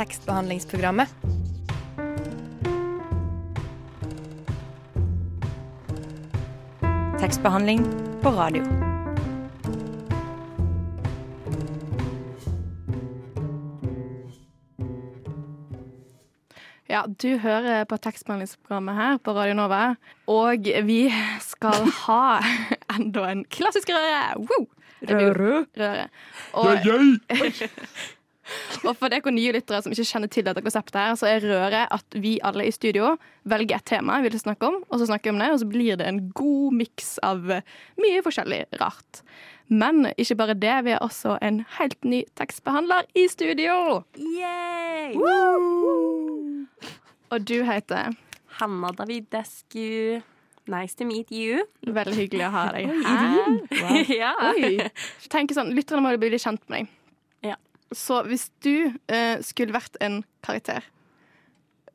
tekstbehandlingsprogrammet. Tekstbehandling på radio. Ja, du hører på tekstbehandlingsprogrammet her på Radio Nova, og vi skal ha enda en klassisk røre! Woo! Røre. røre. Og, og for dere nye lyttere som ikke kjenner til dette konseptet, her, så er røret at vi alle i studio velger et tema vi vil snakke om, og så snakker vi om det, og så blir det en god miks av mye forskjellig rart. Men ikke bare det, vi har også en helt ny tekstbehandler i studio. Yay! Og du heter Hanna Davidescu. Nice to meet you. Veldig hyggelig å ha deg her. ja. Oi. Tenk sånn, Lytterne må bli litt kjent med deg. Så hvis du eh, skulle vært en karakter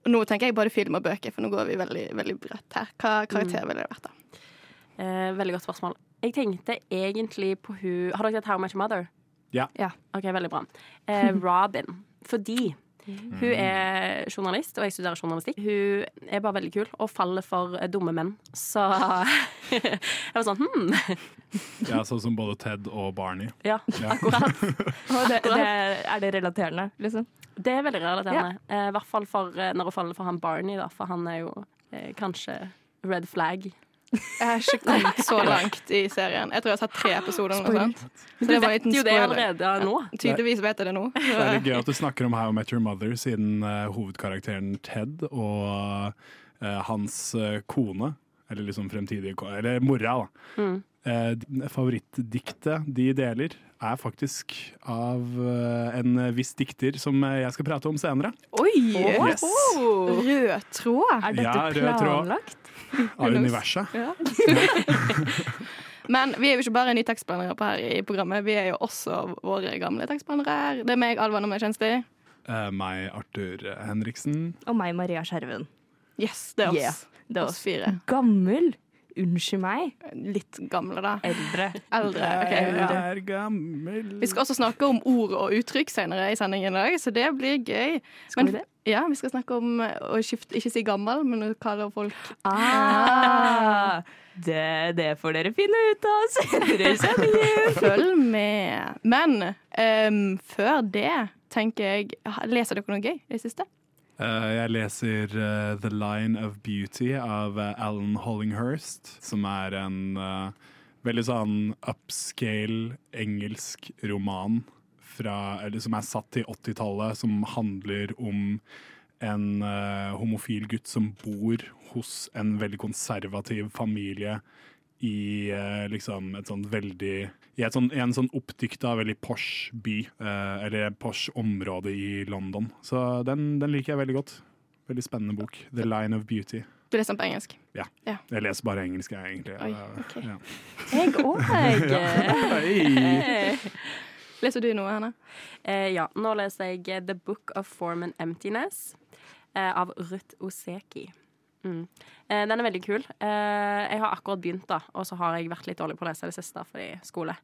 Nå tenker jeg både film og bøker, for nå går vi veldig, veldig bredt her. Hva karakter Mm. ville det vært, da? Eh, veldig godt spørsmål. Jeg tenkte egentlig på hun Har dere sett How Much Mother? Ja. Ja. OK, veldig bra. Eh, Robin. Fordi hun er journalist, og jeg studerer journalistikk. Hun er bare veldig kul og faller for eh, dumme menn. Så jeg var sånn hm. Ja, sånn som både Ted og Barney. Ja, Ja. akkurat. Og det, det, er det relaterende, liksom? Det er veldig relaterende. I I hvert fall for, eh, når hun faller for han Barney, da, for han er jo eh, kanskje red flag. Jeg har ikke kommet så langt i serien. Jeg tror jeg har sett tre episoder. noe sånt. Så det var en vet liten jo det spoiler. nå. Tydeligvis vet jeg det nå. Det er litt gøy at du snakker om How I Met Your Mother, siden uh, hovedkarakteren Ted og uh, hans uh, kone, eller liksom fremtidige kone, eller mora, da. Mm. Eh, favorittdiktet de deler, er faktisk av en viss dikter som jeg skal prate om senere. Oi! Yes. Rød tråd. Er dette Ja, planlagt? Av universet. Men vi er jo ikke bare nye tekstbehandlere på her i programmet. Vi er jo også våre gamle tekstbehandlere. Det er meg, Alvan og meg, Kjensti. Eh, meg, Arthur Henriksen. Og meg, Maria Skjerven. Yes, det er oss. Yeah, det er oss oss. fire. Gammel. Unnskyld meg. Litt gamle, da. Eldre. Eldre. Okay, Jeg er gammel Vi skal også snakke om ord og uttrykk senere i sendingen i dag, så det blir gøy. Skal Men- vi det? Ja, vi skal snakke om å skifte, ikke si gammel, men å kalle folk Ah, det, det får dere finne ut av senere i sendingen. Følg med. Men um, før det tenker jeg Leser dere noe gøy i det siste? Eh, jeg leser eh, The Line of Beauty av eh, Alan Hollinghurst, som er en veldig sånn upscale engelsk roman fra, som er satt til 80-tallet, som handler om en uh, homofil gutt som bor hos en veldig konservativ familie i uh, liksom et sånt veldig I et sånn, en sånn oppdikta, veldig posh by, eh, eller posh område i London. Så den, den liker jeg veldig godt. Veldig spennende bok. The Line of Beauty. Du leser den på engelsk? Ja, Jeg leser bare engelsk, jeg, egentlig. Oi, okay. ja. Jeg òg. Leser du noe, Hanne? Eh, ja, nå leser jeg The Book of Form and Emptiness eh, av Ruth Oseki. Mm. Eh, den er veldig kul. Eh, jeg har akkurat begynt, da, og så har jeg vært litt dårlig på å lese det siste fordi skole.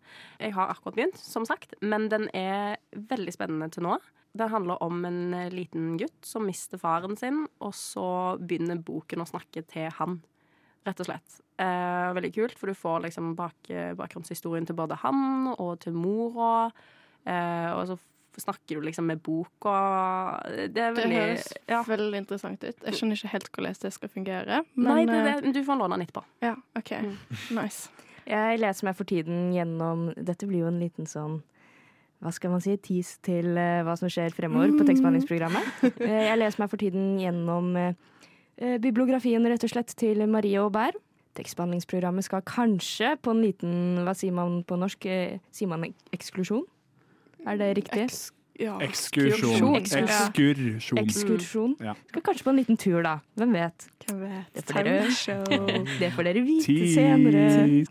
Jeg har akkurat begynt, som sagt, men den er veldig spennende til nå. Den handler om en eh, liten gutt som mister faren sin, og så begynner boken å snakke til han, rett og slett. Eh, veldig kult, for du får liksom bak, bakgrunnshistorien til både han og til mora. Eh, og så snakker du liksom med boka. Det er Det veldig høres ja. veldig interessant ut. Jeg skjønner ikke helt hvordan det skal fungere. Men, Nei, det, eh, det, du får låne den etterpå. Ja, OK. Nice. Jeg leser meg for tiden gjennom Dette blir jo en liten sånn hva skal man si, tease til eh, hva som skjer fremover på tekstbehandlingsprogrammet. Eh, jeg leser meg for tiden gjennom eh, eh, bibliografien rett og slett til Marie Aubert. Tekstbehandlingsprogrammet skal kanskje på en liten, hva sier man på norsk, eh, sier man eksklusjon? Er det riktig? Eks ja. Ekskursjon. Ekskursjon. Ekskursjon. Mm. Ja. Skal kanskje på en liten tur, da. Hvem vet? Hvem vet? Det får dere, det får dere vite senere.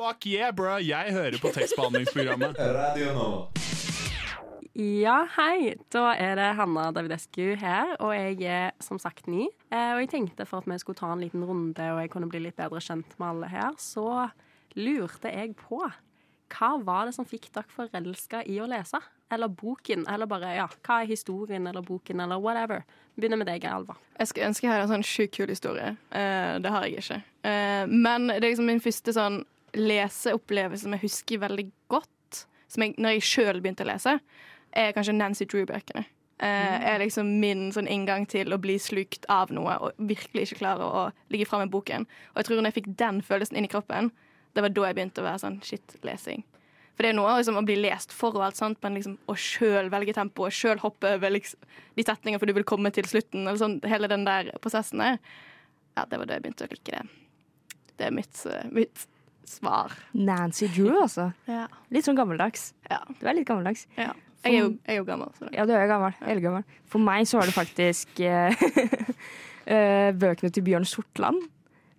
Fuck yeah, bro! Jeg hører på tekstbehandlingsprogrammet. Radio nå. Ja, hei. Da er det Hanna Davidescu her, og jeg er som sagt ny. Eh, og jeg tenkte for at vi skulle ta en liten runde og jeg kunne bli litt bedre kjent med alle her, så lurte jeg på hva var det som fikk dere forelska i å lese? eller boken, eller bare ja, hva er historien eller boken, eller whatever. Begynner med deg, Alva. Jeg skulle ønske jeg hadde en sånn sjukt kul historie. Eh, det har jeg ikke. Eh, men det er liksom min første sånn leseopplevelse som jeg husker veldig godt, som jeg, når jeg sjøl begynte å lese, er kanskje Nancy Drew-bøkene. Eh, er liksom min sånn inngang til å bli slukt av noe og virkelig ikke klare å ligge fra med boken. Og jeg tror når jeg fikk den følelsen inn i kroppen, det var da jeg begynte å være sånn shit, lesing. For det er noe liksom, å bli lest for og alt sånt, men liksom, å sjøl velge tempo og sjøl hoppe over liksom, de setningene for du vil komme til slutten, eller sånn, hele den der prosessen der, ja, det var da jeg begynte å like det. Det er mitt, eh, mitt svar. Nancy Drew, altså. Ja. Litt sånn gammeldags. Ja. Du er litt gammeldags. Jeg er jo, jeg er jo gammel. Så. Ja, du er gammel. Eldgammel. For meg så var det faktisk eh, eh, bøkene til Bjørn Sortland.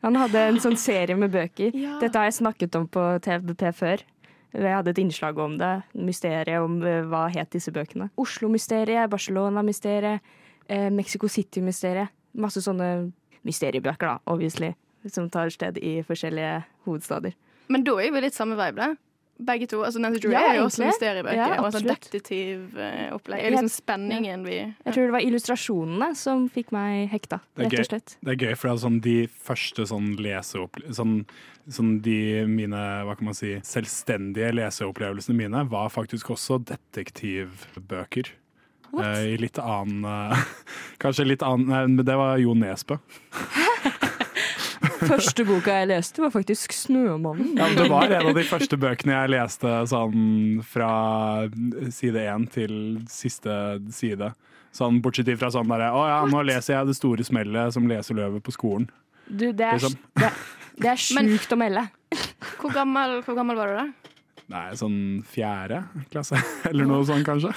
Han hadde en sånn serie med bøker. Ja. Dette har jeg snakket om på TVP før. Jeg hadde et innslag om det. Mysteriet om eh, hva het disse bøkene. Oslo-mysteriet, Barcelona-mysteriet, eh, Mexico City-mysteriet. Masse sånne mysteriebøker, da, obviously. Som tar sted i forskjellige hovedstader. Men da er vi litt samme vibe, da. Begge to. altså Nancy Drew Ja, er jo også mysteriebøker Ja, og sånn detektivopplegg. Det er liksom spenningen vi Jeg tror det var illustrasjonene som fikk meg hekta, rett og slett. Det er gøy, for det er sånn de første sånn leseopplevelsene Sånn, sånn de mine hva kan man si, selvstendige leseopplevelsene mine var faktisk også detektivbøker. What? I litt annen eh, Kanskje litt annen Nei, men det var Jo Nesbø. Første boka jeg leste, var faktisk 'Snømannen'. Ja, det var en av de første bøkene jeg leste sånn fra side én til siste side. Sånn Bortsett fra sånn derre Å ja, nå leser jeg Det store smellet som leseløve på skolen. Du, det er, Liksom. det det er sjukt å melde. Hvor gammel, hvor gammel var du da? Nei, sånn fjerde klasse, eller noe sånt kanskje.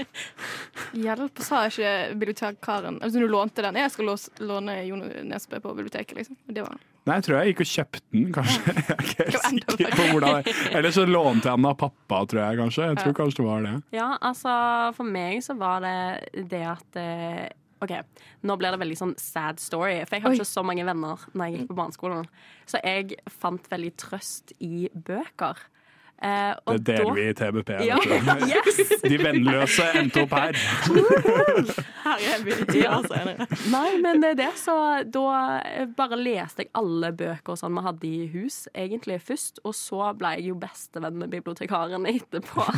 Hjelp, sa ikke bibliotekaren Altså, du lånte den. Jeg skal låne Jon Nesbø på biblioteket, liksom. Det var Nei, jeg tror jeg gikk og kjøpte den, kanskje. Jeg er ikke helt sikker på hvordan det Eller så lånte jeg den av pappa, tror jeg kanskje. Jeg tror kanskje det var det. Ja, altså for meg så var det det at eh, OK, nå blir det veldig sånn sad story. For jeg har ikke så mange venner når jeg gikk på barneskolen. Så jeg fant veldig trøst i bøker. Eh, og Det deler da- vi i TBP. Ja. Yes! De vennløse endte opp her. Her er vi ti år senere. Nei, men det er det, så da eh, bare leste jeg alle bøker sånn vi hadde i hus, egentlig først. Og så ble jeg jo bestevenn med bibliotekaren etterpå.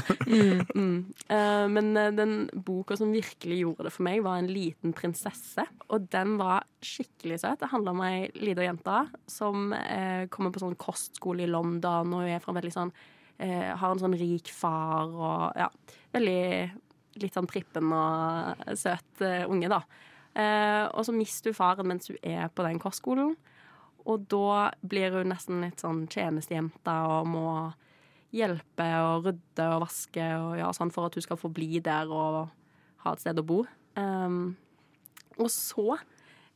Mm. Eh, men eh, den boka som virkelig gjorde det for meg, var 'En liten prinsesse'. Og den var skikkelig søt. Det handler om ei lita jente som eh, kommer på sånn kostskole i London og er fra veldig sånn eh, Har en sånn rik far og ja, veldig litt sånn prippen og søt eh, unge, da. Eh, og så mister hun faren mens hun er på den kostskolen. Og da blir hun nesten litt sånn tjenestejente og må hjelpe og rydde og vaske og ja, sånn for at hun skal få bli der og ha et sted å bo. Um, og så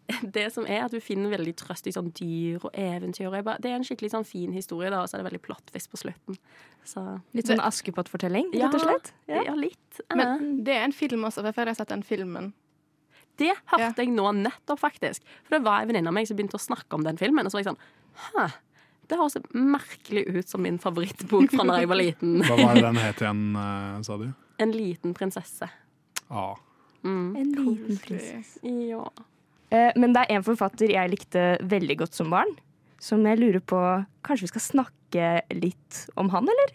Det som er at du finner veldig trøst i sånn dyr og eventyr. Og bare, det er en skikkelig sånn fin historie, da, og så er det veldig plottvist på slutten. Så Litt sånn Askepott-fortelling, Ja. rett og slett. ja, Ja. litt. Uh. Men det er en film også, for jeg jeg har sett den filmen. Det hørte Ja. jeg nå nettopp, faktisk. For det var en venninne av meg som begynte å snakke om den filmen. Og så var jeg sånn Hæ, det høres merkelig ut som min favorittbok fra da jeg var liten. Hva var det den het igjen, eh, sa du? En liten prinsesse. Ah. Mm. En liten prinsesse. Ja. Eh, Men det er en forfatter jeg likte veldig godt som barn, som jeg lurer på Kanskje vi skal snakke litt om han, eller?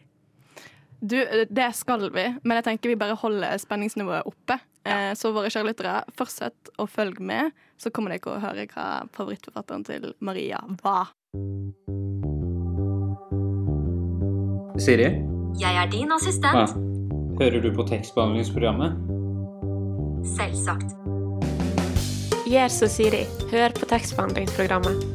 Du, det skal vi, men jeg tenker vi bare holder spenningsnivået oppe. Ja. Så våre kjære lyttere, fortsett å følge med, så kommer dere å høre hva favorittforfatteren til Maria var. Siri, Jeg er din assistent. assistent. hører du på tekstbehandlingsprogrammet? Selvsagt. Gjør som Siri. Hør på tekstbehandlingsprogrammet.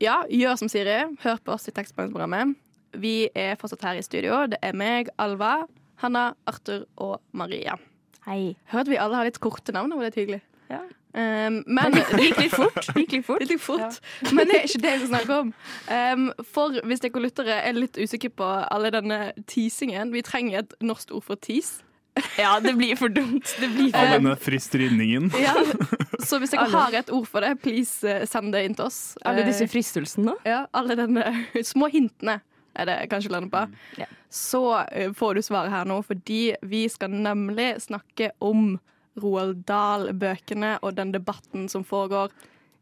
Ja, gjør som Siri. Hør på oss i tekstbehandlingsprogrammet. Vi er fortsatt her i studio. Det er meg, Alva, Hanna, Arthur og Maria. Hei. Hørte vi alle har litt korte navn. Det var litt hyggelig. Ja. Um, men det gikk litt fort. Gikk litt fort. Gikk fort. Men det er ikke det vi snakker om. Um, for hvis dere lyttere er litt usikre på alle denne teasingen Vi trenger et norsk ord for tease. Ja, det blir for dumt. Det blir All denne fristridningen. Ja. Så hvis dere Alle. har et ord for det, please eh, send det inn til oss. Alle disse Eh, fristelsene. ja, alle denne små hintene er det kanskje landet på. Ja. Så eh, får du svaret her nå, fordi vi skal nemlig snakke om Roald Dahl-bøkene og den debatten som foregår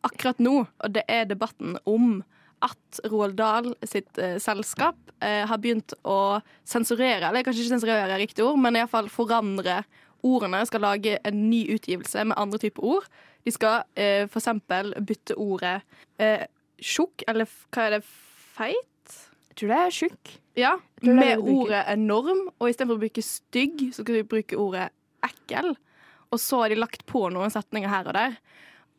akkurat nå. Og det er debatten om at Roald Dahl sitt eh, selskap eh, har begynt å sensurere, eller kanskje ikke sensurere er riktig ord, men iallfall forandre ordene. Skal lage en ny utgivelse med andre typer ord. De skal eh, eksempel bytte ordet eh, tjukk, eller hva er det, feit? Jeg tror det er tjukk. Ja, med de ordet enorm, og istedenfor å bruke stygg, så skal vi bruke ordet ekkel. Og så har de lagt på noen setninger her og der.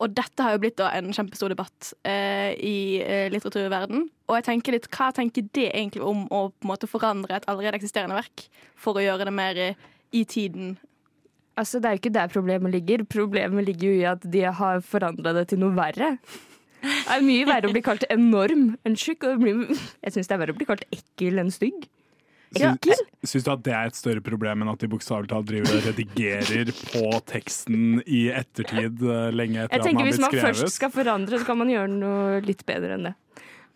Og dette har jo blitt en kjempestor debatt eh, i eh, litteraturverden. Og jeg tenker litt, hva tenker det egentlig om å på en måte forandre et allerede eksisterende verk for å gjøre det mer eh, i tiden? Altså, Det er jo ikke der problemet ligger. Problemet ligger jo i at de har forandra det til noe verre. Det er mye verre å bli kalt enorm enn tjukk. Jeg syns det er verre å bli kalt ekkel enn stygg. Syns, syns du at det er et større problem enn at de bokstavelig talt driver og redigerer på teksten i ettertid, eh, lenge etter Jeg at den tenker har Hvis blitt man først skal forandre, så kan man gjøre noe litt bedre enn det.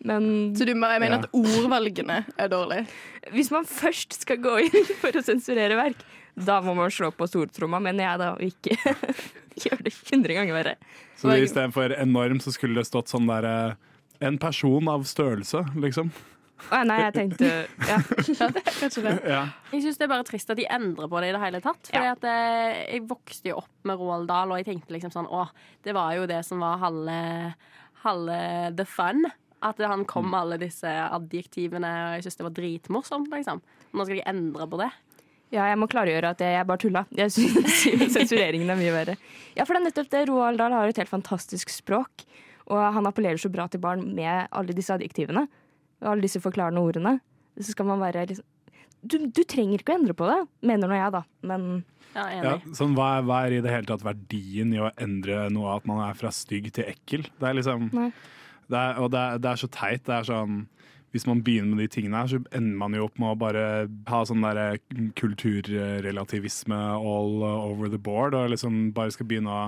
Men Så du jeg mener Ja. at ordvalgene er dårlige? hvis man først skal gå inn for å sensurere verk, da må man slå på stortromma, mener jeg da, og ikke gjøre det 100 ganger verre. Så istedenfor enorm, så skulle det stått sånn derre En person av størrelse, liksom. Å, nei, jeg tenkte ja. Kanskje det. Ja. Jeg syns det er bare trist at de endrer på det i det hele tatt. Fordi Ja. at eh, Jeg vokste jo opp med Roald Dahl, og jeg tenkte liksom sånn Å, det var jo det som var halve, halve the fun. At han kom med alle disse adjektivene, og jeg syns det var dritmorsomt. liksom. Nå skal de endre på det. Ja, jeg må klargjøre at jeg, jeg bare tulla. Jeg syns sensureringen er mye verre. Ja, for det er nettopp det. Roald Dahl har et helt fantastisk språk. Og han appellerer så bra til barn med alle disse adjektivene. Og alle disse forklarende ordene. Så skal man være liksom du, du trenger ikke å endre på det, mener nå jeg, da. Men Ja, Ja, sånn, hva, er, hva er i det hele tatt verdien i å endre noe av at man er fra stygg til ekkel? Det er liksom det er, Og det er, det er så teit. Det er sånn hvis man begynner med de tingene her, så ender man jo opp med å bare ha sånn derre kulturrelativisme all over the board, og liksom bare skal begynne å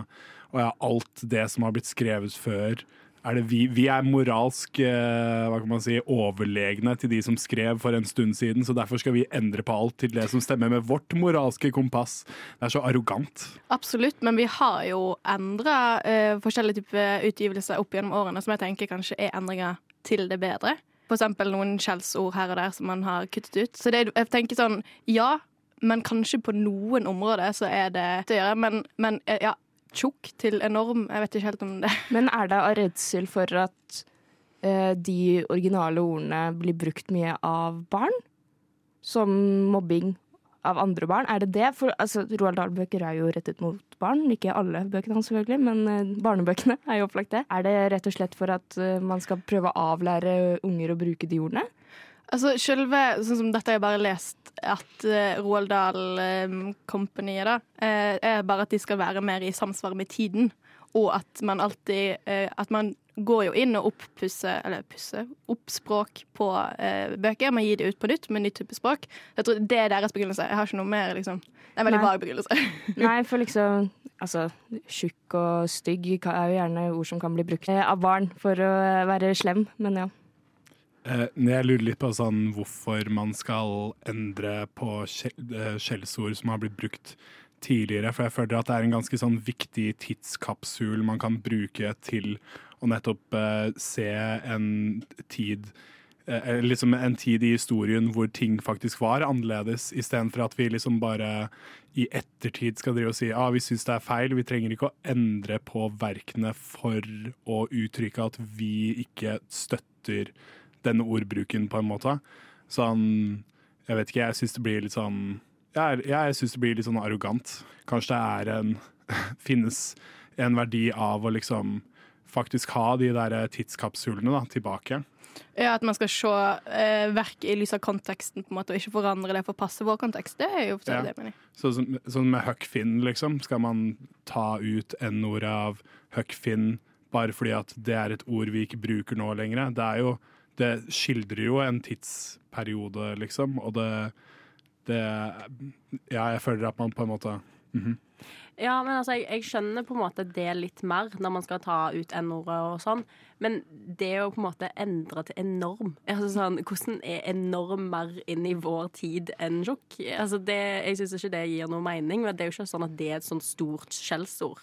og ja, alt det som har blitt skrevet før er vi, vi er moralsk eh, hva kan man si, overlegne til de som skrev for en stund siden, så derfor skal vi endre på alt til det som stemmer med vårt moralske kompass. Det er så arrogant. Absolutt, men vi har jo endra uh, forskjellige typer utgivelser opp gjennom årene som jeg tenker kanskje er endringer til det bedre. Eksempel noen skjellsord her og der som man har kuttet ut. Så det, jeg tenker sånn, ja, men kanskje på noen områder så er det til å gjøre. Men, men eh, ja, tjukk til enorm, jeg vet ikke helt om det Men er det av redsel for at eh, de originale ordene blir brukt mye av barn? Som mobbing av andre barn? Er det det? For altså, Roald Dahl-bøker er jo rettet mot barn. Ikke alle bøkene hans, selvfølgelig, men eh, barnebøkene er jo opplagt det. Er det rett og slett for at eh, man skal prøve å avlære unger å bruke de ordene? Altså, selve, sånn som dette har jeg bare lest, at uh, Roald Dahl-kompaniet da, uh, er bare at de skal være mer i samsvar med tiden. Og at man alltid uh, At man går jo inn og oppusser Eller pusser opp språk på eh, bøker. Man gir det ut på nytt med nytt type språk. Jeg tror Det er deres begrunnelse. Jeg har ikke noe mer, liksom. Det er en veldig Nei. vag begrunnelse. Nei, for liksom Altså, tjukk og stygg er jo gjerne ord som kan bli brukt eh, av barn for å eh, være slem, men ja. Eh, jeg lurer litt på sånn, hvorfor man skal endre på eh, skjellsord som har blitt brukt tidligere. For jeg føler at det er en ganske sånn viktig tidskapsul man kan bruke til å nettopp eh, se en tid eh, liksom en tid i historien hvor ting faktisk var annerledes, istedenfor at vi liksom bare i ettertid skal drive og si ah, vi syns det er feil. Vi trenger ikke å endre på verkene for å uttrykke at vi ikke støtter denne ordbruken, på en måte. Sånn Jeg vet ikke, jeg syns det blir litt sånn Jeg, jeg syns det blir litt sånn arrogant. Kanskje det er en Finnes en verdi av å liksom faktisk ha de der tidskapsulene da, tilbake. Ja, At man skal se eh, verk i lys av konteksten på en måte, og ikke forandre det for å passe vår kontekst. Det er jo Ja. det jeg mener. jeg. sånn, så med Huck Finn, liksom. Skal man ta ut N-ordet av Huck Finn bare fordi at det er et ord vi ikke bruker nå lenger? Det er jo Det skildrer jo en tidsperiode, liksom, og det, Det Ja, jeg føler at man på en måte mhm. Ja, men altså, jeg, jeg skjønner på en måte det litt mer når man skal ta ut N-ordet og sånn. Men det å på en måte endre til enorm altså sånn, Hvordan er enorm mer inn i vår tid enn tjukk? Altså, det, jeg syns ikke det gir noe mening. Men det er jo ikke sånn at det er et sånn stort skjellsord.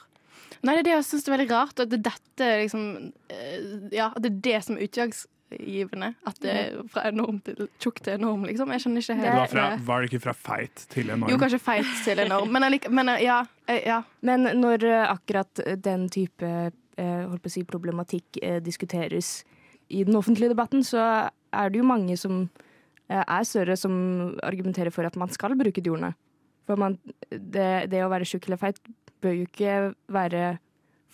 Nei, det er det jeg syns er veldig rart. At det, dette liksom eh, Ja, at det er det som er utslagsgivende. At det er fra enorm til tjukk til enorm, liksom. Jeg skjønner ikke Det var, fra, var det ikke fra feit til enorm? Jo, kanskje feit til enorm, men, allike- men eh, ja. eh, ja. Men når eh, akkurat den type eh, holdt på å si, problematikk eh, diskuteres i den offentlige debatten, så er det jo mange som eh, er større, som argumenterer for at man skal bruke de ordene. For man, det, det å være tjukk eller feit bør jo ikke være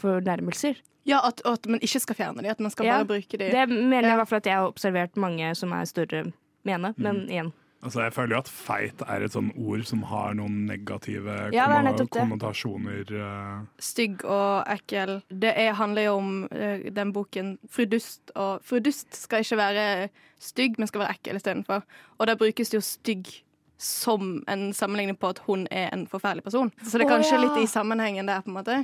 fornærmelser. Ja, at, at man ikke skal fjerne de, at man skal Ja, bare bruke de. Det mener jeg i hvert fall at jeg har observert mange som er større mene, men igjen. Altså, jeg føler jo at feit er et sånn ord som har noen negative Ja, er konnotasjoner. eh. Stygg og ekkel. Det er, handler jo om eh, den boken Fru Dust. Og Fru Dust skal ikke være stygg, men skal være ekkel istedenfor. Og der brukes det jo stygg som en sammenligning på at hun er en forferdelig person. Så det er kanskje kanskje ja. litt i sammenhengen der, på en måte.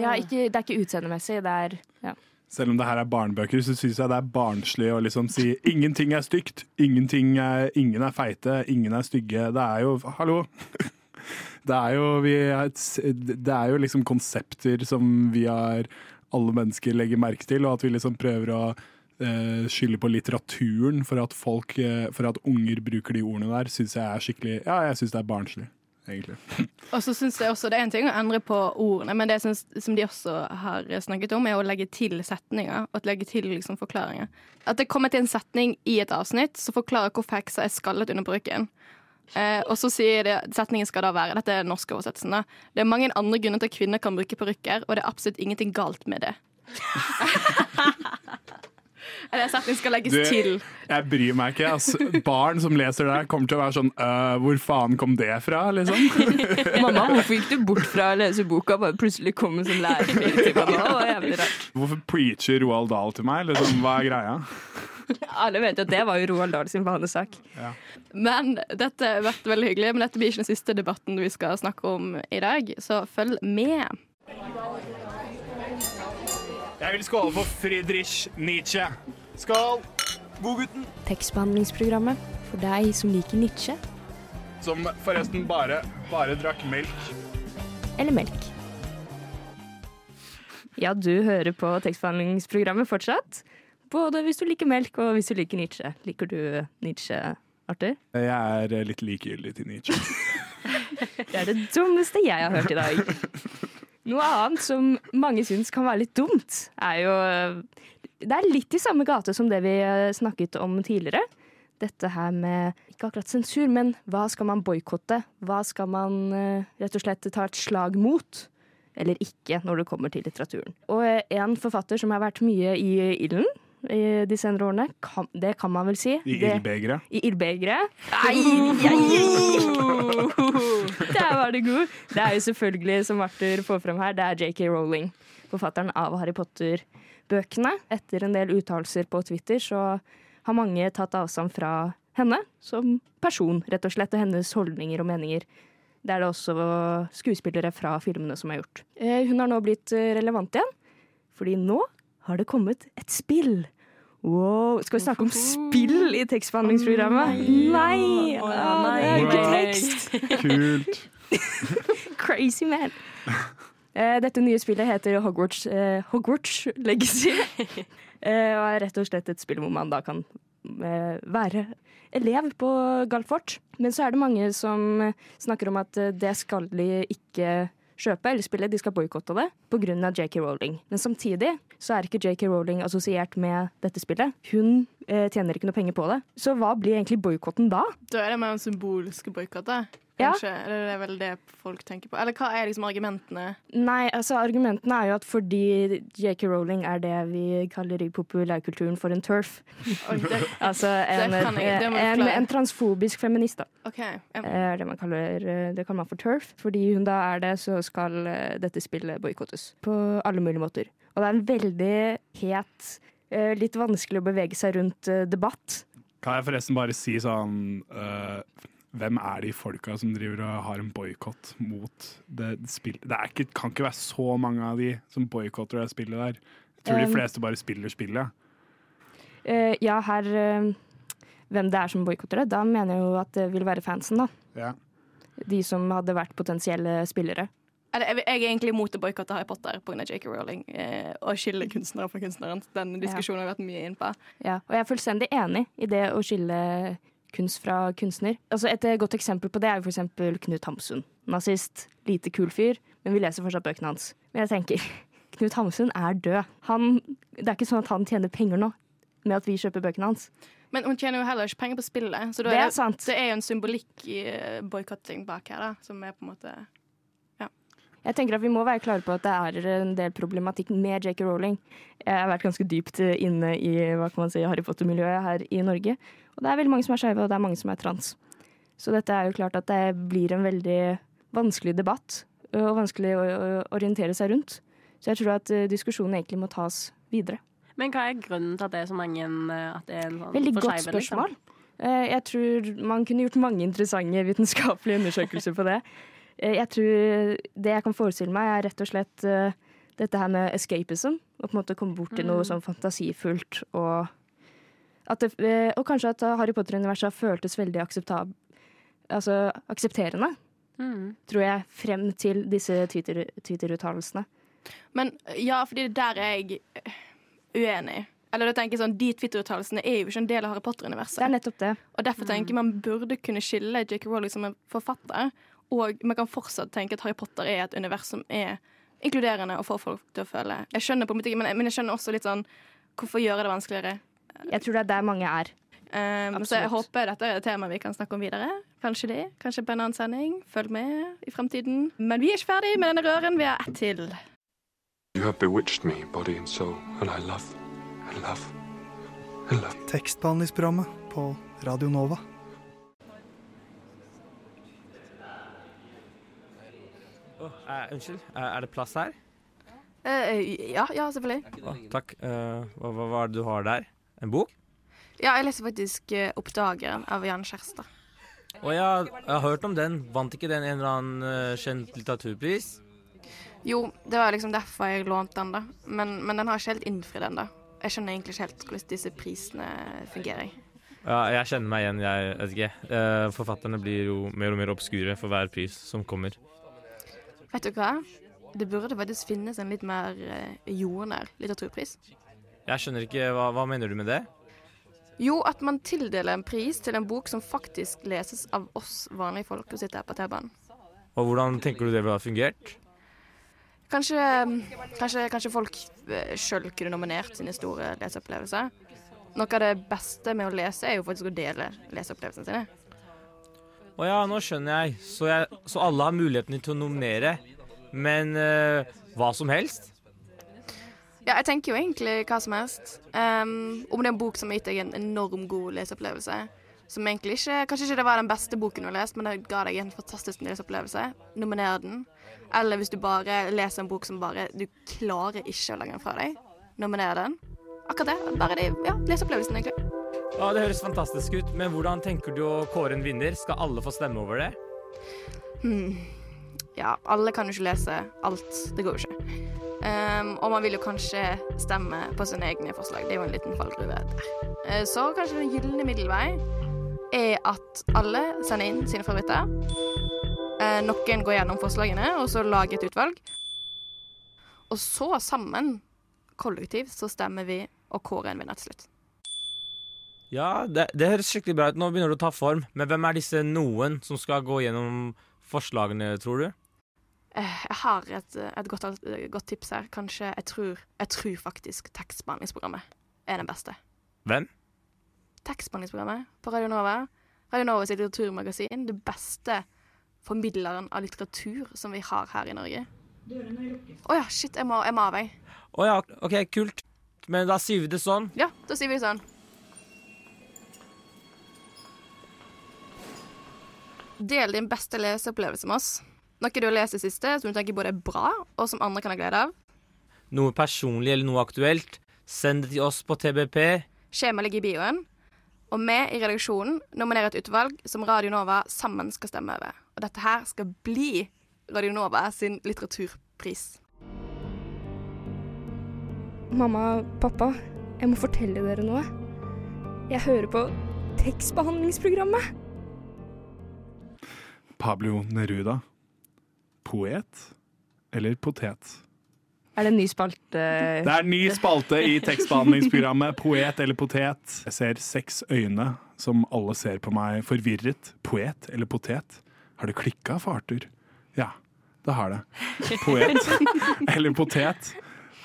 Ja, ikke, det er ikke utseendemessig, det er ja. Selv om det her er barnebøker, så syns jeg det er barnslig å liksom si ingenting er stygt. Ingenting er, ingen er feite, ingen er stygge. Det er jo Hallo! Det er jo, vi er, et- det er jo liksom konsepter som vi har alle mennesker legger merke til, og at vi liksom prøver å eh, skylde på litteraturen for at folk, eh, for at unger bruker de ordene der, syns jeg er skikkelig Ja, jeg syns det er barnslig, egentlig. Og så synes jeg også Det er en ting å endre på ordene, men det synes, som de også har snakket om, er å legge til setninger. Og legge til liksom forklaringer. At det kommer til en setning i et avsnitt som forklarer hvorfor heksa er skallet under bruken. Eh, og så sier det, Setningen skal da være Dette er norskoversettelsen. Det er mange andre grunner til at kvinner kan bruke parykker, og det er absolutt ingenting galt med det. Eller den skal legges Du- til. Jeg bryr meg ikke. Altså, Barn som leser det, kommer til å være sånn «Øh, Hvor faen kom det fra, liksom? Mamma, hvorfor gikk du bort fra å lese boka og bare plutselig kom som lærer? til meg? Det var jævlig rart. Hvorfor preacher Roald Dahl til meg? Liksom, hva er greia? Alle vet jo at det var jo Roald Dahl sin vanesak. Men dette har vært veldig hyggelig. Men dette blir ikke den siste debatten vi skal snakke om i dag, så følg med. Jeg vil skåle for Friedrich Nietzsche. Skål! Godgutten. Tekstbehandlingsprogrammet for deg som liker Nietzsche Som forresten bare, bare drakk melk. eller melk. Ja, du hører på tekstbehandlingsprogrammet fortsatt. Både hvis du liker melk og hvis du liker Nietzsche. Liker du Nietzsche, Arthur? Jeg er litt likegyldig til Nietzsche. Det er det dummeste jeg har hørt i dag. Noe annet som mange syns kan være litt dumt, er jo Det er litt i samme gate som det vi eh, snakket om tidligere. Dette her med ikke akkurat sensur, men hva skal man boikotte? Hva skal man eh, rett og slett ta et slag mot? Eller ikke, når det kommer til litteraturen. Og eh, en forfatter som har vært mye i ilden i de senere årene, kan, det kan man vel si. I ildbegeret. i ildbegeret. Der var det god. Det er jo selvfølgelig, som Arthur får frem her, det er JK Rowling. Forfatteren av Harry Potter-bøkene. Etter en del uttalelser på Twitter så har mange tatt avstand fra henne som person, rett og slett, og hennes holdninger og meninger. Det er det også skuespillere fra filmene som har gjort. Eh, Hun har nå blitt eh, relevant igjen, fordi nå har det kommet et spill. Wow. Skal vi snakke om spill i tekstbehandlingsprogrammet? Nei! Ah, det er ikke tekst. Kult. Crazy man. Eh, Dette nye spillet heter Hogwarts, eh, Hogwarts Legacy. Eh, og er rett og slett et spill hvor man da kan eh, være elev på Galfort. Men så er det mange som snakker om at eh, det skal de ikke kjøpe eller spille, de skal boikotte det pga. JK Rowling. Men samtidig så er ikke JK Rowling assosiert med dette spillet. Hun eh, tjener ikke noe penger på det. Så hva blir egentlig boikotten da? Da er det mer en symbolske boikotter. Ja. Kanskje. Eller det er vel det folk tenker på. Eller hva er liksom argumentene? Nei, altså argumentene er jo at fordi JK Rowling er det vi kaller i populærkulturen for en turf. Det, Altså en, jeg- en, en transfobisk feminist, da. Okay. Ja. Er det man kaller eh, det kaller man for turf. Fordi hun da er det, så skal eh, dette spillet boikottes. På alle mulige måter. Og det er en veldig het, litt vanskelig å bevege seg rundt debatt. Kan jeg forresten bare si sånn øh, hvem er de folka som driver og har en boikott mot det spillet? Det er ikke, kan ikke være så mange av de som boikotter det spillet der. Jeg tror de Um, fleste bare spiller spillet. Uh, ja, her uh, Hvem det er som boikotter det, da mener jeg jo at det vil være fansen, da. Ja. De som hadde vært potensielle spillere. Jeg, er egentlig imot å boikotte Harry Potter pga. J.K. Rowling eh, og skille kunstnere fra kunstneren. Den diskusjonen har vi vært mye inn på. Ja, og jeg er fullstendig enig i det å skille kunst fra kunstner. Altså et eh, godt eksempel på det er jo eksempel Knut Hamsun. Nazist, lite kul fyr, men vi leser fortsatt bøkene hans. Men jeg tenker, Knut Hamsun er død. Han, det er ikke sånn at han tjener penger nå med at vi kjøper bøkene hans. Men hun tjener jo heller ikke penger på spillet, så Det er det, det er jo en symbolikk i uh, boikotting bak her, da, som er på en måte Jeg tenker at Vi må være klare på at det er en del problematikk med J.K. Rowling. Jeg har vært ganske dypt inne i hva kan man si, Harry Potter-miljøet her i Norge. Og det er veldig mange som er skeive, og det er mange som er trans. Så dette er jo klart at det blir en veldig vanskelig debatt, og vanskelig å orientere seg rundt. Så jeg tror at diskusjonen egentlig må tas videre. Men hva er grunnen til at det er så mange at det er en sånn Veldig godt spørsmål. liksom? spørsmål. Eh, Jeg tror man kunne gjort mange interessante vitenskapelige undersøkelser på det. Jeg tror Det jeg kan forestille meg, er rett og slett dette her med escapism. Å på en måte komme bort til noe Mm. sånn fantasifullt og det, eh, Og kanskje at Harry Potter-universet har føltes veldig altså, aksepterende, Mm. tror jeg, frem til disse Twitter- Twitter-uttalelsene. Men ja, fordi der er jeg uenig. Eller da tenker jeg sånn, De Twitter-uttalelsene er jo ikke en del av Harry Potter-universet. Det er nettopp det. Og Derfor tenker jeg man burde kunne skille J.K. Rowling som en forfatter, og man kan fortsatt tenke at Harry Potter er et univers som er inkluderende og får folk til å føle Jeg skjønner på en måte men men jeg skjønner også litt sånn Hvorfor gjøre det vanskeligere? Jeg tror det er der mange er. Um, så jeg håper dette er et tema vi kan snakke om videre. Kanskje det. Kanskje på en annen sending. Følg med i fremtiden. Men vi er ikke ferdig med denne røren. Vi har ett til. You have bewitched me, body and soul, and I love, I love, I love. Tekstbehandlingsprogrammet på Radio Nova. eh, unnskyld, eh, er det plass her? Eh, ja, ja, selvfølgelig. Oh, takk. Eh, hva, hva hva er det du har der? En bok? Ja, jeg leser faktisk uh, 'Oppdageren' av Jan Kjærstad. Å ja, jeg har hørt om den. Vant ikke den en eller annen eh, kjent litteraturpris? Jo, det var liksom derfor jeg lånte den, da. Men, men den har ikke helt innfridd ennå. Jeg skjønner egentlig ikke helt hvordan disse prisene fungerer. Ja, jeg kjenner meg igjen, jeg vet ikke. Eh, forfatterne blir jo mer og mer obskure for hver pris som kommer. Vet du hva? Det burde faktisk finnes en litt mer jordnær litteraturpris. Jeg skjønner ikke, hva, hva mener du med det? Jo, at man tildeler en pris til en bok som faktisk leses av oss vanlige folk som sitter her på T-banen. Og hvordan tenker du det ville ha fungert? Kanskje, kanskje, kanskje folk sjøl kunne nominert sine store leseopplevelser. Noe av det beste med å lese er jo faktisk å dele leseopplevelsene sine. Å ja, nå skjønner jeg. Så, jeg. så alle har muligheten til å nominere, men eh, hva som helst? Ja, jeg tenker jo egentlig hva som helst. Um, om det er en bok som har gitt deg en enorm god leseopplevelse. Som egentlig ikke Kanskje ikke det var den beste boken du har lest, men det ga deg en fantastisk leseopplevelse. Nominer den. Eller hvis du bare leser en bok som bare Du klarer ikke å legge den fra deg. Nominer den. Akkurat det. Bare de, ja, leseopplevelsen, egentlig. Ja, Det høres fantastisk ut, men hvordan tenker du å kåre en vinner? Skal alle få stemme over det? Hmm. Ja, alle kan jo ikke lese alt. Det går jo ikke. Um, og man vil jo kanskje stemme på sine egne forslag. Det er jo en liten fallgruve der. Eh, så kanskje den gylne middelvei er at alle sender inn sine favoritter. Uh, noen går gjennom forslagene, og så lager et utvalg. Og så sammen, kollektivt, så stemmer vi og kårer en vinner til slutt. Ja, det, det høres skikkelig bra ut. Nå begynner det å ta form. Men hvem er disse noen som skal gå gjennom forslagene, tror du? Eh, Jeg har et, et godt, godt tips her. Kanskje Jeg tror, jeg tror faktisk tekstbehandlingsprogrammet er den beste. Hvem? Tekstbehandlingsprogrammet på Radio Nova. Radio Nova sitt litteraturmagasin. Det beste formidleren av litteratur som vi har her i Norge. Å ja, shit, jeg må, jeg må av, vei. Å ja, OK, kult. Men da sier vi det sånn. Ja, da sier vi det sånn. Del din beste leseopplevelse med oss. Noe du har lest i det siste som du tenker både er bra, og som andre kan ha glede av. Noe personlig eller noe aktuelt. Send det til oss på TBP. Skjema ligger i bioen. Og vi i redaksjonen nominerer et utvalg som Radio Nova sammen skal stemme over. Og dette her skal bli Radio Nova sin litteraturpris. Mamma, pappa, jeg må fortelle dere noe. Jeg hører på tekstbehandlingsprogrammet. Pablo Neruda. Poet eller potet? Er det en ny spalte? Det er en ny spalte i tekstbehandlingsprogrammet Poet eller potet. Jeg ser seks øyne som alle ser på meg forvirret. Poet eller potet? Har det klikka for Arthur? Ja, det har det. Poet eller potet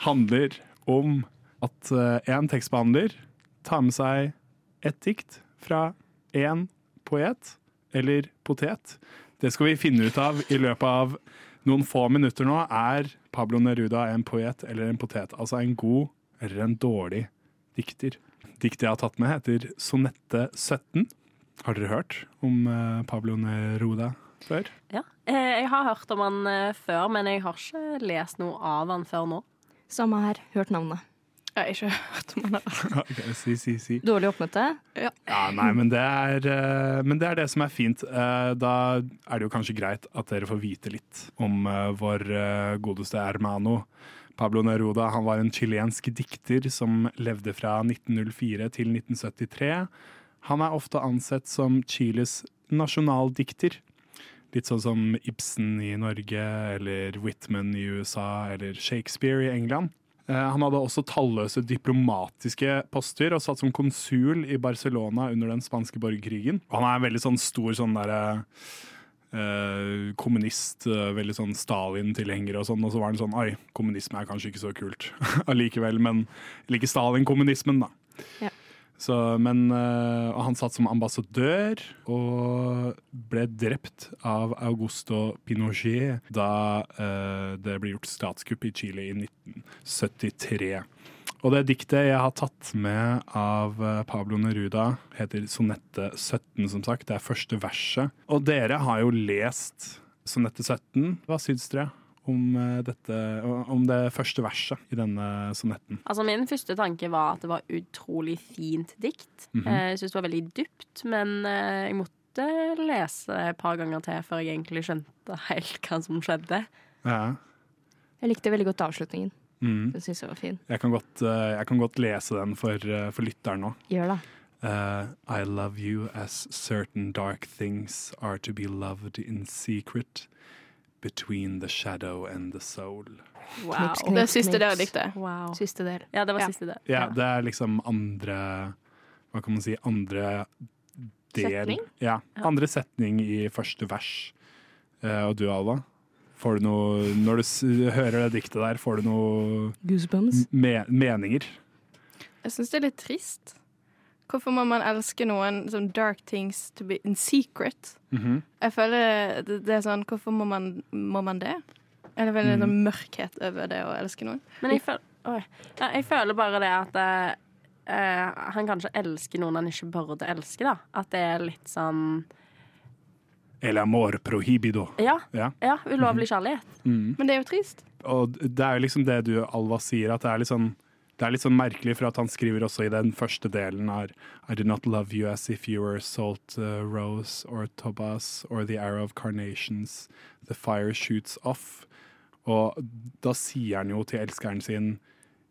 handler om at eh, en tekstbehandler tar med seg et dikt fra én poet eller potet. Det skal vi finne ut av i løpet av noen få minutter nå. Er Pablo Neruda en poet eller en potet? Altså en god eller en dårlig dikter. Diktet jeg har tatt med, heter Sonette 17. Har dere hørt om eh, Pablo Neruda før? Ja. Eh, Jeg har hørt om han eh, før, men jeg har ikke lest noe av han før nå. Samme her. Hørt navnet. Jeg har ikke hørt om han. okay, si, si, si. Dårlig oppmøte? Ja. Ja, nei, men det, er, eh, men det er det som er fint. Eh, Da er det jo kanskje greit at dere får vite litt om eh, vår godeste hermano. Pablo Neruda han var en chilensk dikter som levde fra 1904 til 1973. Han er ofte ansett som Chiles nasjonaldikter. Litt sånn som Ibsen i Norge, eller Whitman i USA, eller Shakespeare i England. Eh, Han hadde også talløse diplomatiske poster og satt som konsul i Barcelona under den spanske borgerkrigen. Han er en veldig sånn stor sånn derre eh, kommunist, eh, veldig sånn Stalin-tilhenger og sånn, og så var han sånn Oi, kommunisme er kanskje ikke så kult allikevel, men liker Stalin-kommunismen, da. Ja. Så, men uh, han satt som ambassadør og ble drept av Augusto Pinochet da uh, det ble gjort statskupp i Chile i 1973. Og det diktet jeg har tatt med av eh, Pablo Neruda, heter Sonette 17, som sagt. Det er første verset. Og dere har jo lest Sonette 17. Hva syns dere om, eh, dette, om det første verset i denne sonetten? Altså Min første tanke var at det var utrolig fint dikt. Mm -hmm. Jeg syntes det var veldig dypt, men eh, jeg måtte lese et par ganger til før jeg egentlig skjønte helt hva som skjedde. Ja. Jeg likte veldig godt avslutningen. Mm. Den syns jeg var fin. Jeg, kan godt, eh, jeg kan godt lese den for, eh, for lytteren nå. Gjør det. Uh, I love you as certain dark things are to be loved in secret between the shadow and the soul. Wow. Knips, Det er siste del av diktet. Wow. Siste del. Ja, det var Ja. siste del. Ja, det er liksom andre Hva kan man si? Andre del Setning? Ja, andre setning i første vers. Uh, og du, Alva? Får du noe Når du s hører det diktet der, får du noe Goosebumps. me meninger? Jeg syns det er litt trist. Hvorfor må man elske noen som dark things to be in secret? Mhm. Jeg føler det, det er sånn Hvorfor må man, må man det? Er det veldig Mm. sånn mørkhet over det å elske noen? Men jeg, føler, Oi. Ja, jeg føler bare det at eh, eh, han kanskje elsker noen han ikke burde elske, da. At det er litt sånn El amor prohibido. Ja, Ja. ja ulovlig kjærlighet. Mm. Men det er jo trist. Og det er jo liksom det du, Alva, sier, at det er litt sånn det er litt sånn merkelig, for at han skriver også i den første delen her I did not love you as if you were salt uh, rose or tobas or the arrow of carnations. The fire shoots off. Og da sier han jo til elskeren sin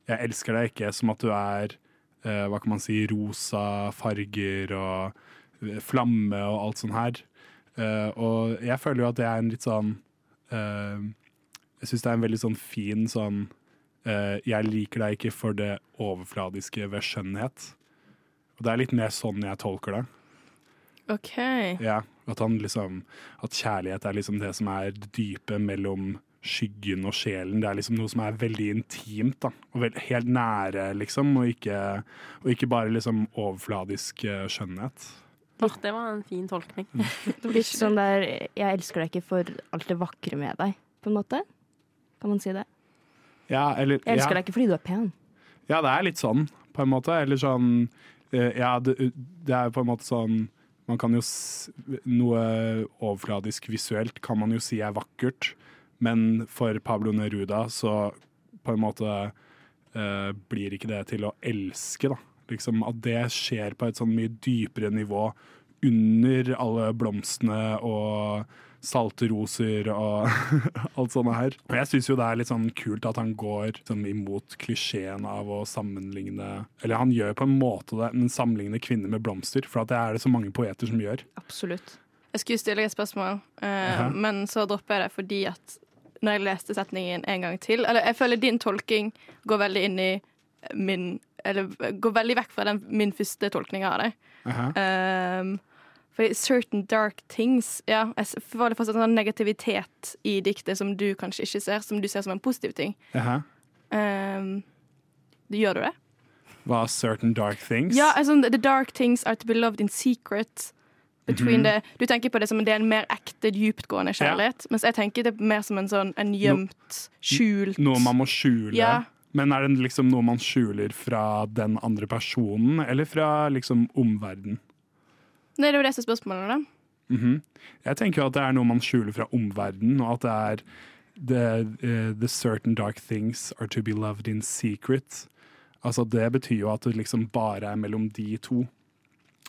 Jeg elsker deg ikke som at du er uh, hva kan man si, rosa farger og eh, flamme og alt sånt her. Uh, og jeg føler jo at det er en litt sånn Jeg syns det er en veldig sånn fin sånn Jeg liker deg ikke for det overfladiske ved skjønnhet. Og det er litt mer sånn jeg tolker det. OK. Ja, at, han liksom, at kjærlighet er liksom det som er det dype mellom skyggen og sjelen. Det er liksom noe som er veldig intimt, da. Og veld, helt nære, liksom. Og ikke, og ikke bare liksom overfladisk eh, skjønnhet. Åh, det var en fin tolkning. Litt sånn der Jeg elsker deg ikke for alt det vakre med deg, på en måte. Kan man si det? Ja, eller, Jeg elsker ja. deg ikke fordi du er pen. Ja, det er litt sånn, på en måte. Eller sånn eh, Ja, det, det er på en måte sånn Man kan jo Noe overfladisk visuelt kan man jo si er vakkert, men for Pablo Neruda så på en måte eh, blir ikke det til å elske, da. Liksom At det skjer på et sånn mye dypere nivå under alle blomstene og salte roser og alt sånt her. Og jeg syns jo det er litt sånn kult at han går sånn, imot klisjeen av å sammenligne Eller han gjør på en måte det, men sammenligne kvinner med blomster, for at det er det så mange poeter som gjør. Absolutt. Jeg skulle stille deg et spørsmål, uh, men så dropper jeg det fordi at når jeg leste setningen en gang til Eller jeg føler din tolking går veldig inn i min Eller går veldig vekk fra den, min første tolkning av det. Um, for certain dark things Ja, jeg føler fortsatt en sånn negativitet i diktet som du kanskje ikke ser, som du ser som en positiv ting. Jaha. Um, gjør du det? Hva certain dark things? Ja, altså, The dark things are to be loved in secret. Between -hmm. the, du tenker på det som en del mer ekte, dyptgående kjærlighet. Mens jeg tenker det mer som en sånn en gjemt, skjult Noe man må skjule. Ja. Men er det liksom noe man skjuler fra den andre personen, eller fra liksom omverdenen? Nei, det som er spørsmålet, da. Mhm. Jeg tenker jo at det er noe man skjuler fra omverdenen, og at det er the, eh, the certain dark things are to be loved in secret. Altså Det betyr jo at det liksom bare er mellom de to.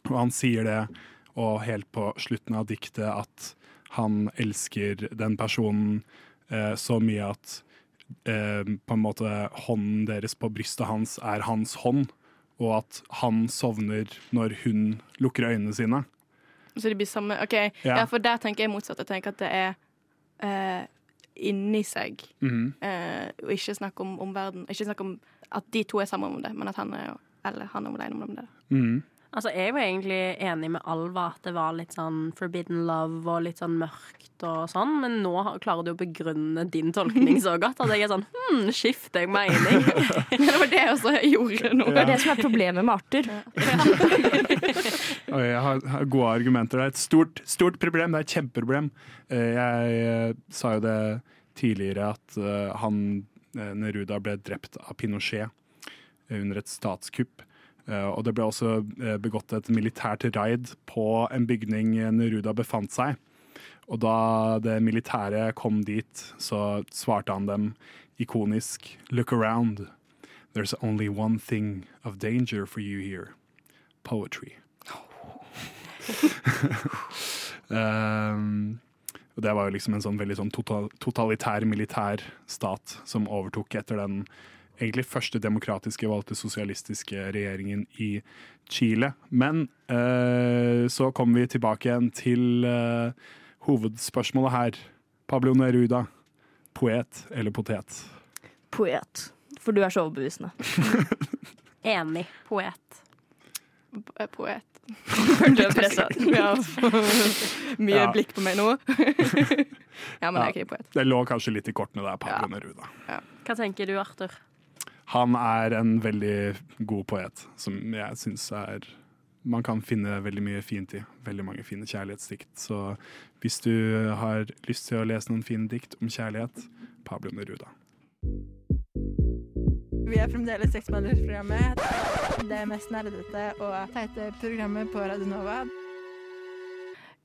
Og han sier det, og helt på slutten av diktet, at han elsker den personen eh, så mye at eh, på en måte hånden deres på brystet hans er hans hånd, og at han sovner når hun lukker øynene sine. Så det blir samme OK, Ja. ja, for der tenker jeg motsatt. Jeg tenker at det er eh, inni seg, Mhm. eh, og ikke snakk om omverdenen. Ikke snakk om at de to er sammen om det, men at han er Eller han er alene om det. Mhm. Altså, jeg var egentlig enig med Alva at det var litt sånn forbidden love og litt sånn mørkt og sånn, men nå klarer du å begrunne din tolkning så godt at jeg er sånn hm, skifter jeg mening? det var det jeg også gjorde nå. Det er det som er problemet med Arthur. Oi, jeg har, gode argumenter. Det er et stort, stort problem. Det er et kjempeproblem. Eh, Jeg eh, sa jo det tidligere at eh, han Neruda ble drept av Pinochet under et statskupp. Eh, Og det ble også eh, begått et militært raid på en bygning Neruda befant seg. Og da det militære kom dit, så svarte han dem ikonisk Look around. There's only one thing of danger for you here. Poetry. um, og det var jo liksom en sånn veldig sånn total, totalitær militær stat som overtok etter den egentlig første demokratiske valgte sosialistiske regjeringen i Chile. Men eh, så kommer vi tilbake igjen til eh, hovedspørsmålet her. Pablo Neruda, poet eller potet? Poet. For du er så overbevisende. Enig. Poet. Poet. Følte jeg pressa. Ja. Mye Ja. blikk på meg nå. ja, men jeg er ikke poet. Det lå kanskje litt i kortene der, Pablo Neruda. Hva tenker du, Arthur? Han er en veldig god poet, som jeg syns er Man kan finne veldig mye fint i. Veldig mange fine kjærlighetsdikt. Så hvis du har lyst til å lese noen fine dikt om kjærlighet, Pablo Neruda. Vi er fremdeles Sexbehandlingsprogrammet. Det mest nerdete og teite programmet på Radio Nova.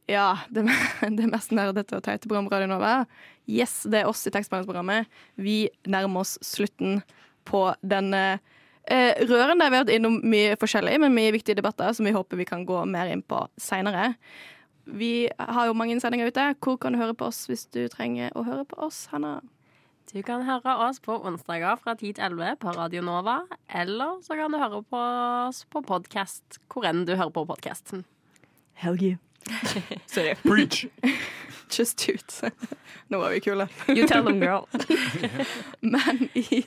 Ja, det, det mest nerdete og teite programmet på Radio Nova. Yes, det er oss i tekstbehandlingsprogrammet. Vi nærmer oss slutten på denne eh, røren der vi har vært innom mye forskjellig, men mye viktige debatter som vi håper vi kan gå mer inn på seinere. Vi har jo mange sendinger ute. Hvor kan du høre på oss hvis du trenger å høre på oss, Hanna? Du kan høre oss på onsdager fra 10 til 11 på Radio Nova, eller så kan du høre på oss på podkast hvor enn du hører på podkast. Hell you. Sorry. Preach! Just do. Nå var vi kule. You tell them, girl. Men i,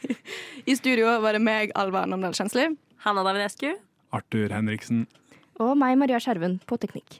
i, studio var det meg, Alva Namdal Kjensli. Hanna Davidescu. Arthur Henriksen. Og meg, Maria Skjerven, på teknikk.